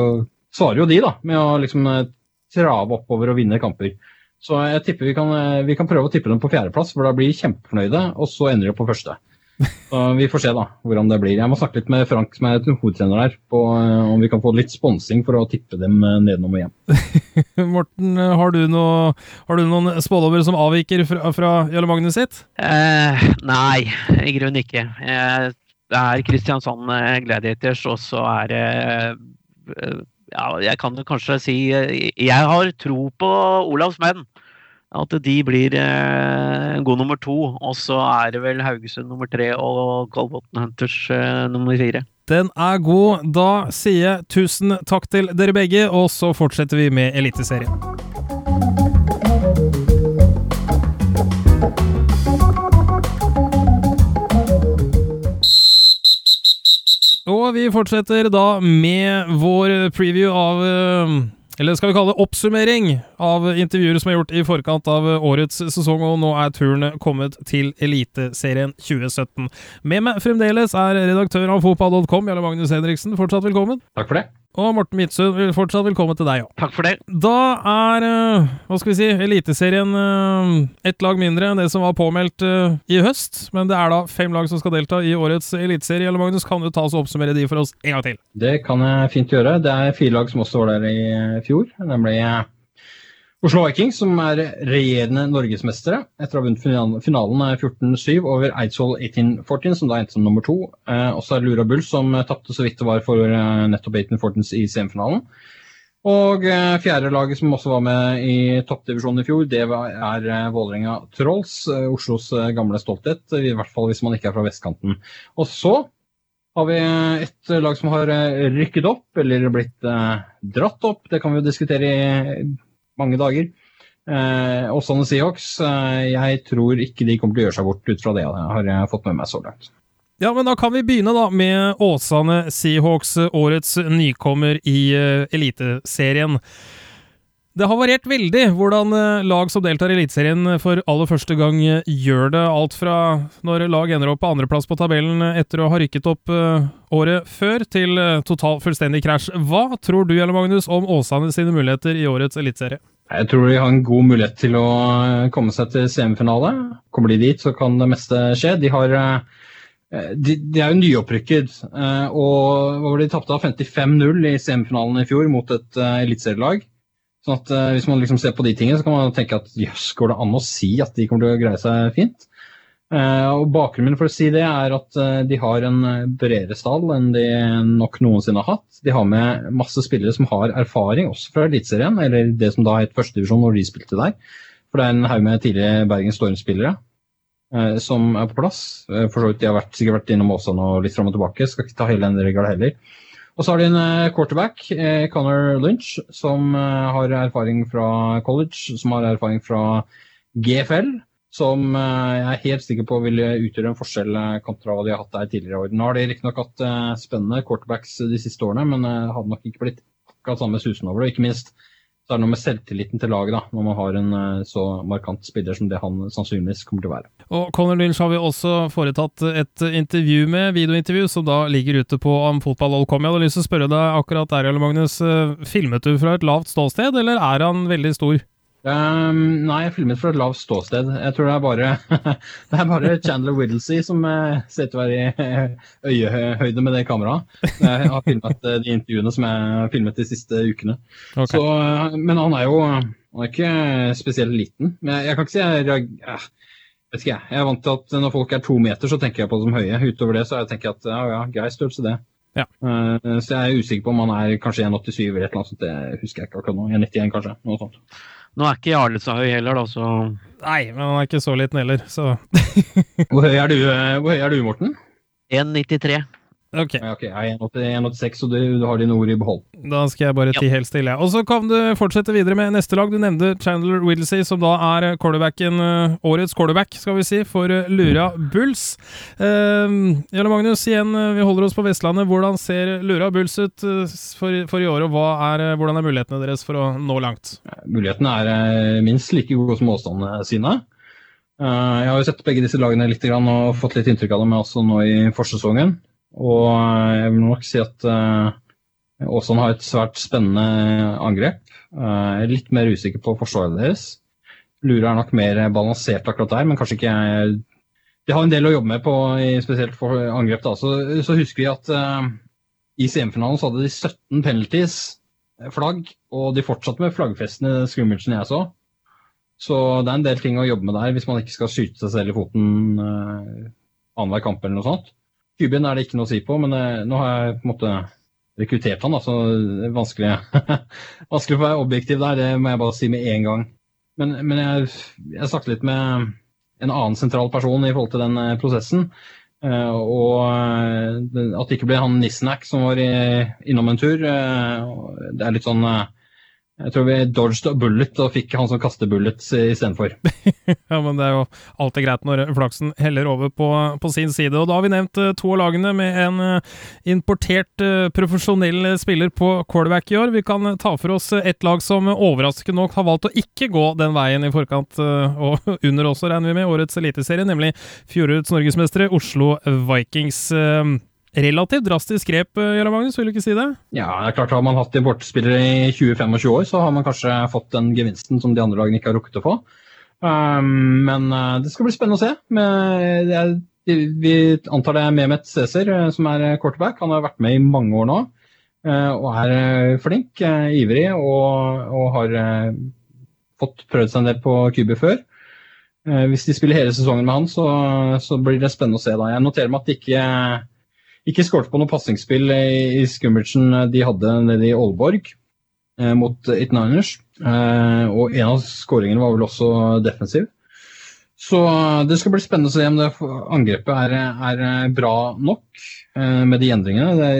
svarer jo de da, med å liksom eh, trave oppover og vinne kamper. Så jeg tipper vi kan, eh, vi kan prøve å tippe dem på fjerdeplass, for da blir de kjempefornøyde, og så ender de på første. Så Vi får se da, hvordan det blir. Jeg må snakke litt med Frank, som er hovedtrener der, på eh, om vi kan få litt sponsing for å tippe dem nedenom og hjem. Morten, har du, noe, har du noen spådommer som avviker fra, fra Jarle Magnus sitt? Eh, nei, i grunnen ikke. Eh, det er Kristiansand Gladiators, og så er det eh, ja, jeg kan jo kanskje si eh, Jeg har tro på Olavs menn. At de blir eh, god nummer to. Og så er det vel Haugesund nummer tre og Kolbotn Hunters eh, nummer fire. Den er god. Da sier jeg tusen takk til dere begge, og så fortsetter vi med Eliteserien. Og vi fortsetter da med vår preview av eh, eller skal vi kalle det oppsummering av intervjuer som er gjort i forkant av årets sesong, og nå er turen kommet til Eliteserien 2017. Med meg fremdeles er redaktør av fotball.com, Jarle Magnus Henriksen. Fortsatt velkommen. Takk for det. Og Morten Midtsund, fortsatt velkommen til deg òg. Takk for det. Da er, eh, hva skal vi si, Eliteserien eh, ett lag mindre enn det som var påmeldt eh, i høst. Men det er da fem lag som skal delta i årets eliteserie. Eller Magnus, kan du ta oss og oppsummere de for oss en gang til? Det kan jeg fint gjøre. Det er fire lag som også var der i fjor. Nemlig Oslo Vikings, som er regjerende norgesmestere etter å ha vunnet finalen 14-7 over Eidsvoll 1814, som da endte som nummer to. Eh, også er Lura Bull, som tapte så vidt det var for eh, nettopp 1814 i semifinalen. Og eh, fjerde laget som også var med i toppdivisjonen i fjor, det er eh, Vålerenga Trolls, eh, Oslos eh, gamle stolthet. I hvert fall hvis man ikke er fra vestkanten. Og så har vi et lag som har rykket opp, eller blitt dratt opp. Det kan vi jo diskutere i mange dager. Eh, Åsane Seahawks, eh, jeg tror ikke de kommer til å gjøre seg bort ut fra det har jeg fått med meg så langt. Ja, men da kan vi begynne da med Åsane Seahawks, årets nykommer i uh, Eliteserien. Det har variert veldig hvordan eh, lag som deltar i Eliteserien for aller første gang eh, gjør det. Alt fra når lag ender opp på andreplass på tabellen etter å ha rykket opp eh, året før, til total fullstendig krasj. Hva tror du Jelle Magnus, om Åsane sine muligheter i årets eliteserie? Jeg tror de har en god mulighet til å komme seg til semifinale. Kommer de dit, så kan det meste skje. De, har, de, de er jo nyopprykket, og de tapte 55-0 i semifinalen i fjor mot et eliteserielag. Sånn at uh, Hvis man liksom ser på de tingene, så kan man tenke at jøss, går det an å si at de kommer til å greie seg fint? Uh, og Bakgrunnen min for å si det er at uh, de har en bredere stall enn de nok noensinne har hatt. De har med masse spillere som har erfaring, også fra Eliteserien, eller det som da het førstedivisjon når de spilte der. For det er en haug med tidligere Bergen Storm-spillere som er på plass. for så vidt De har vært, sikkert vært innom Åsane og litt fram og tilbake. Skal ikke ta hele den regla heller. Og så har de en eh, quarterback, eh, Connor Lynch, som eh, har erfaring fra college, som har erfaring fra GFL. Som jeg er helt sikker på vil utgjøre en forskjell kontra hva de har hatt der tidligere. Nå har de riktignok hatt spennende quarterbacks de siste årene, men hadde nok ikke blitt akkurat samme susen over det. Ikke minst så er det noe med selvtilliten til laget, da, når man har en eh, så markant spiller som det han sannsynligvis kommer til å være. Og Conor Lynch har vi også foretatt et intervju med, videointervju, som da ligger ute på amfotball.com. Jeg hadde lyst til å spørre deg akkurat der, Magnus. Eh, filmet du fra et lavt ståsted, eller er han veldig stor? Um, nei, jeg filmet fra et lavt ståsted. Jeg tror det er bare, det er bare Chandler Whittlesey som uh, ser ut til å være i uh, øyehøyde med det kameraet. Jeg har filmet uh, de intervjuene som jeg har filmet de siste ukene. Okay. Så, men han er jo han er ikke spesielt liten. Men jeg, jeg kan ikke si jeg, reagerer vet ikke jeg. Jeg er vant til at når folk er to meter, så tenker jeg på det som høye. Utover det så jeg tenker jeg at ja, ja, grei størrelse det. Ja. så jeg er usikker på om han er kanskje 1,87 eller et eller annet sånt. Det husker jeg ikke akkurat nå. 1,91 kanskje. Noe sånt. Nå er ikke Jarle så høy heller, da, så Nei, men han er ikke så liten heller, så Hvor høy er du, eh, hvor høy er du Morten? 1,93. Ok. Ja, okay. Jeg er 1,86, så du, du, har dine ord i behold. Da skal jeg bare tie helt stille. Og så kan du fortsette videre med neste lag. Du nevnte Chandler Whittlesey, som da er quarterbacken, eh, årets quarterback, skal vi si, for eh, Lura Bulls. Uh, Jarle Magnus, igjen, vi holder oss på Vestlandet. Hvordan ser Lura Bulls ut for, for i år, og er, hvordan er mulighetene deres for å nå langt? Mulighetene er minst like gode som avstandene sine. Jeg har jo sett begge disse lagene litt og fått litt inntrykk av dem også nå i forsesongen. Og jeg vil nok si at uh, har et svært spennende angrep. Uh, jeg er litt mer usikker på forsvaret deres. Lura er nok mer balansert akkurat der, men kanskje ikke De har en del å jobbe med på spesielt for angrep. da, Så, så husker vi at uh, i semifinalen så hadde de 17 penalties, flagg, og de fortsatte med flaggfestene scrimmagen jeg så. Så det er en del ting å jobbe med der hvis man ikke skal skyte seg selv i foten uh, annenhver kamp eller noe sånt. Kubien er det ikke noe å si på, men eh, nå har jeg på en måte rekruttert han, da, så det er vanskelig, vanskelig å være objektiv der. Det må jeg bare si med en gang. Men, men jeg, jeg snakket litt med en annen sentral person i forhold til den eh, prosessen. Uh, og at det ikke ble han Nissenack som var innom en tur. Det er litt sånn jeg tror vi dodged a bullet og fikk han som kaster bullets istedenfor. ja, men det er jo alltid greit når flaksen heller over på, på, sin side. Og da har vi nevnt uh, to av lagene med en uh, importert uh, profesjonell spiller på quarterback i år. Vi kan ta for oss et lag som overraskende nok har valgt å ikke gå den veien i forkant, og under også, regner vi med, årets eliteserie, nemlig fjorårets norgesmestere Oslo Vikings relativt drastisk grep, eh, Jørgen Magnus, vil du ikke si det? Ja, det er klart Har man hatt importspillere i 20-25 år, så har man kanskje fått den gevinsten som de andre lagene ikke har rukket å få. Um, men uh, det skal bli spennende å se. Men, er, vi antar det er Mehmet Cæsar som er quarterback. Han har vært med i mange år nå og er flink, ivrig og, og har fått prøvd seg en del på QB før. Hvis de spiller hele sesongen med han, så, så, blir det spennende å se. da. Jeg noterer meg at de ikke ikke skåret på noe pasningsspill i, i scrimmagen de hadde nede i Aalborg eh, mot It Niners. Eh, og en av skåringene var vel også defensiv. Så eh, det skal bli spennende å se om det angrepet er, er bra nok eh, med de endringene. Det,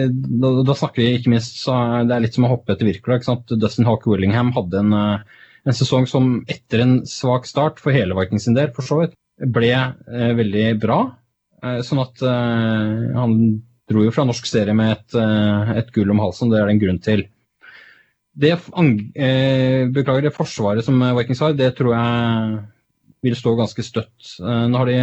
da, da, snakker vi ikke minst så Det er litt som å hoppe etter Wirkola. Dustin Hawk Willingham hadde en, eh, en, sesong som etter en svak start for hele Vikings sin del, for så vidt, ble eh, veldig bra. sånn at han dro jo fra norsk serie med et, eh, et gull om halsen, det er det en grunn til. det eh, beklager, det forsvaret som Vikings har, det tror jeg vil stå ganske støtt. Eh, nå de,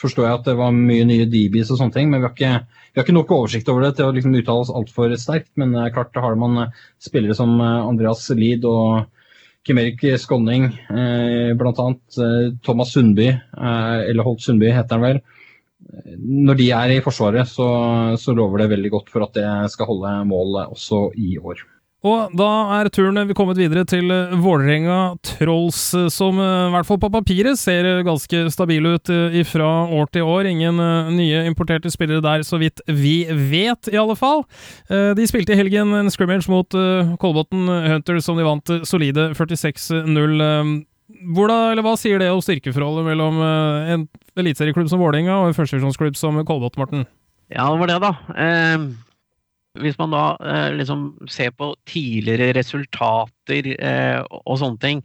forstår jeg at det var mye nye DBs og sånne ting, men vi har ikke, vi har ikke nok oversikt over det til å liksom uttale oss altfor sterkt. Men eh, klart da har man eh, spillere som Andreas Lid og Kim-Erik Skånning, eh, bl.a. Thomas Sundby, eller Holt Sundby heter han vel. Når de er i Forsvaret, så, så lover det veldig godt for at det skal holde mål også i år. Og da er turen vi kommet videre til eh, Vålerenga Trolls, eh, som eh, i hvert fall på papiret ser ganske stabile ut fra år til år. Ingen nye importerte spillere der, så vidt vi vet, i alle fall. De spilte i helgen en scrimmage mot Kolbotn Hunter, som de vant solide 46-0. Hva sier det om styrkeforholdet mellom en eliteserieklubb som Vålerenga og en førstevisjonsklubb som Kolbotn, Morten? Ja, det var det, da. Eh hvis man da eh, liksom ser på tidligere resultater eh, og sånne ting,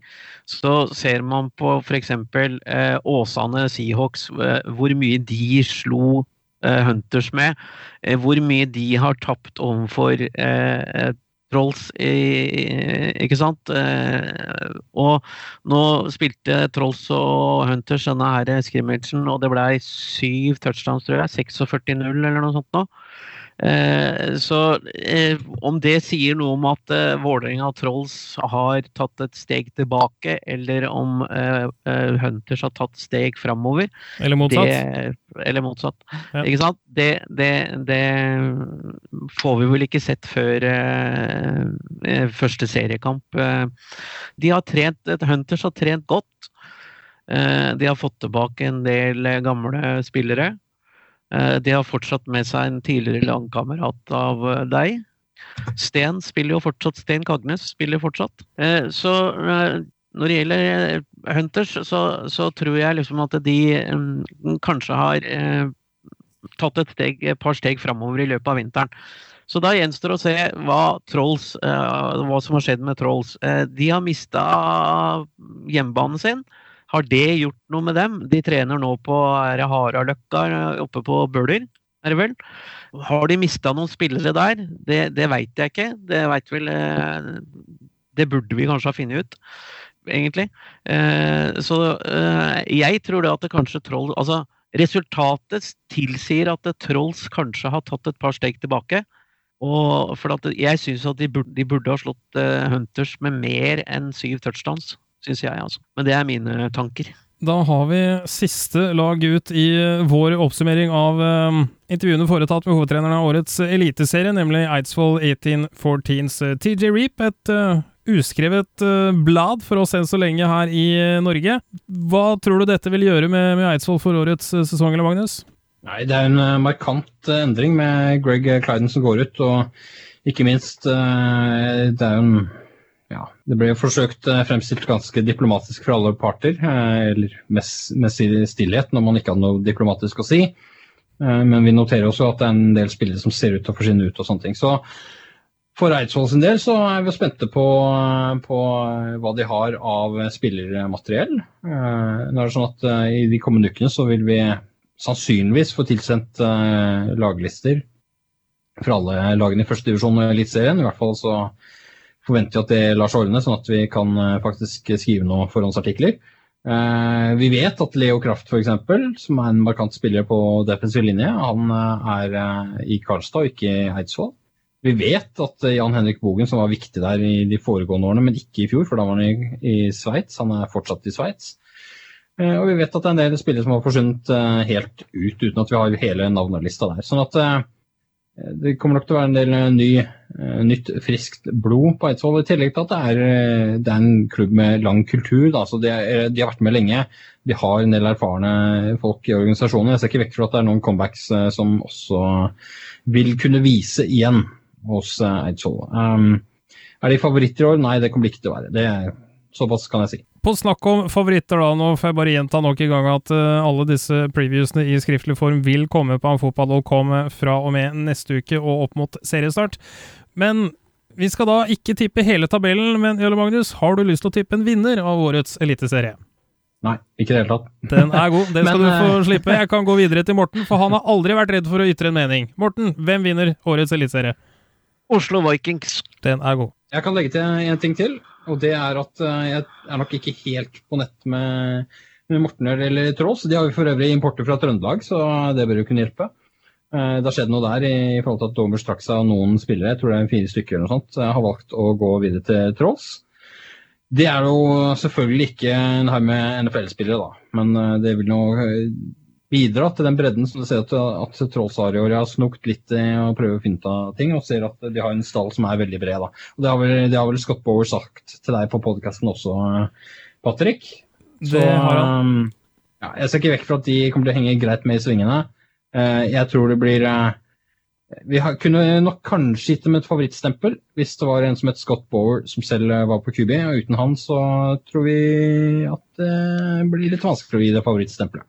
så ser man på f.eks. Eh, Åsane Seahawks, eh, hvor mye de slo eh, Hunters med. Eh, hvor mye de har tapt overfor eh, Trolls, ikke sant? og nå spilte Trolls og Hunters denne her scrimmagen, og det ble syv touchdowns, tror jeg. 46-0 eller noe sånt nå. Eh, så eh, om det sier noe om at eh, Vålerenga Trolls har tatt et steg tilbake, eller om Hunters har tatt steg framover Eller motsatt. Det, eller motsatt. Ja. Ikke sant? Det, det, det, får vi vel ikke sett før første seriekamp. de har trent, Hunters har trent godt. de har fått tilbake en del gamle spillere. Eh, de har fortsatt med seg en tidligere langkamerat av eh, deg. Sten spiller jo fortsatt. Sten Kagnes spiller fortsatt. Eh, så når det gjelder Hunters, så, så tror jeg liksom at de um, kanskje har tatt et, steg, et, par steg framover i løpet av vinteren. Så da gjenstår å se hva, Trolls, hva som har skjedd med Trolls. De har mista hjemmebanen sin. Har det gjort noe med dem? De trener nå på Haraløkka oppe på Bøler, er det vel? Har de mista noen spillere der? Det, det veit jeg ikke. Det veit vel eh, Det burde vi kanskje ha funnet ut, egentlig. Eh, så eh, jeg tror det at det kanskje Troll Altså, resultatet tilsier at Trolls kanskje har tatt et par steg tilbake. Og for jeg syns at de burde, de burde, ha slått Hunters med mer enn syv touchdowns syns jeg, altså. Men det er mine tanker. Da har vi siste lag ut i vår oppsummering av uh, intervjuene foretatt med hovedtreneren av årets eliteserie, nemlig Eidsvoll 1814s uh, TJ Reap. Et uh, uskrevet blad for oss enn så lenge her i Norge. Hva tror du dette vil gjøre med, med Eidsvoll for årets sesong, eller Magnus? Nei, Det er en markant endring med Greg Clyden som går ut, og ikke minst Det er jo en ja, det ble jo forsøkt eh, fremstilt ganske diplomatisk fra alle parter. Eh, eller mest, mest stillhet når man ikke hadde noe diplomatisk å si. Eh, men vi noterer også at det er en del spillere som ser ut til å forsvinne ut og sånne ting. Så for Eidsvoll sin del så er vi spente på, på hva de har av spillermateriell. Nå er det sånn at I de kommende ukene så vil vi sannsynligvis få tilsendt laglister for alle lagene i første divisjon og Eliteserien. I hvert fall så forventer at det lar seg ordne, sånn at vi kan eh, faktisk skrive noen forhåndsartikler. Eh, vi vet at Leo Kraft, f.eks., som er en markant spiller på defensiv linje, han eh, er i Karlstad og ikke i Eidsvoll. Vi vet at Jan Henrik Bogen, som var viktig der i de foregående årene, men ikke i fjor, for da var han i, i Sveits. Han er fortsatt i Sveits. Og vi vet at det er en del spillere som har forsvunnet helt ut, uten at vi har hele navnelista der. Sånn at det kommer nok til å være en del eh, ny, eh, nytt, friskt blod på Eidsvoll. I tillegg til at det er, eh, det er en klubb med lang kultur. Da, så de, er, de, har vært med lenge. De har en del erfarne folk i organisasjonen. Jeg ser ikke vekk fra at det er noen comebacks som også vil kunne vise igjen hos Eidsvoll. Um, er de favoritter i år? Nei, det kommer de ikke til å være. Det, såpass kan jeg si. På snakk om favoritter, da, nå får jeg bare gjenta nok en gang at uh, alle disse previewsene i skriftlig form vil komme på amfotball.com fra og med neste uke og opp mot seriestart. Men vi skal da ikke tippe hele tabellen, men Jølle Magnus, har du lyst til å tippe en vinner av årets eliteserie? Nei, ikke i det hele tatt. Den er god, den skal men, du få eh, slippe. Jeg kan gå videre til Morten, for han har aldri vært redd for å ytre en mening. Morten, hvem vinner årets eliteserie? Oslo Vikings. Den er god. Jeg kan legge til en ting til, og det er at eh, jeg er nok ikke helt på nett med, med Mortener eller Trolls. De har jo for øvrig importer fra Trøndelag, så det bør jo kunne hjelpe. Eh, Det har skjedd noe der i forhold til at Domers trakk seg av noen spillere, jeg tror det er fire stykker eller noe sånt, jeg har valgt å gå videre til Trolls. Det er jo selvfølgelig ikke en haug med NFL-spillere, da, men eh, det vil nå bidra til den bredden som du ser at, at Trolls har i år. Har snokt litt i å prøve å finne av ting, og ser at de har en stall som er veldig bred. da. Og Det har vel, det har vel Scott Bower sagt til deg på podkasten også, Patrick. Det har han. um, Ja, jeg ser ikke vekk fra at de kommer til å henge greit med i svingene. Eh, jeg tror det blir eh, Vi har, kunne nok kanskje gitt dem et favorittstempel hvis det var en som het Scott Bower som selv eh, var på QB. og Uten han så tror vi at det blir litt vanskelig å gi det favorittstempelet.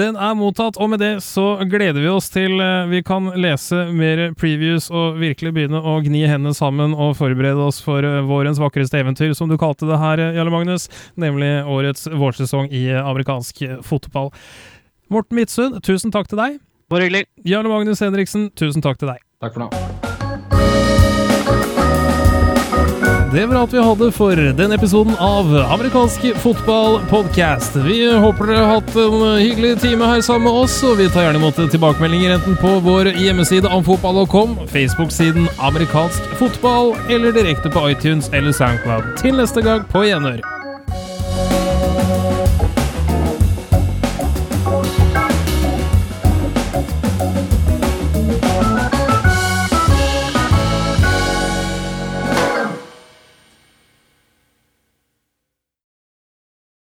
Den er mottatt, og med det så gleder vi oss til eh, vi kan lese mer previews og virkelig begynne å gni hendene sammen og forberede oss for eh, vårens vakreste eventyr, som du kalte det her, eh, Jarle Magnus, nemlig årets vårsesong i amerikansk fotball. Morten Midtsund, tusen takk til deg. Bare hyggelig. Jarle Magnus Henriksen, tusen takk til deg. Takk for nå. Det var alt vi hadde for denne episoden av Amerikansk fotball-podcast. Vi håper dere har hatt en hyggelig time her sammen med oss, og vi tar gjerne imot tilbakemeldinger enten på vår hjemmeside amfotball.com, Facebook-siden Amerikansk fotball, eller direkte på iTunes eller Soundcloud. Til neste gang, på gjenhør.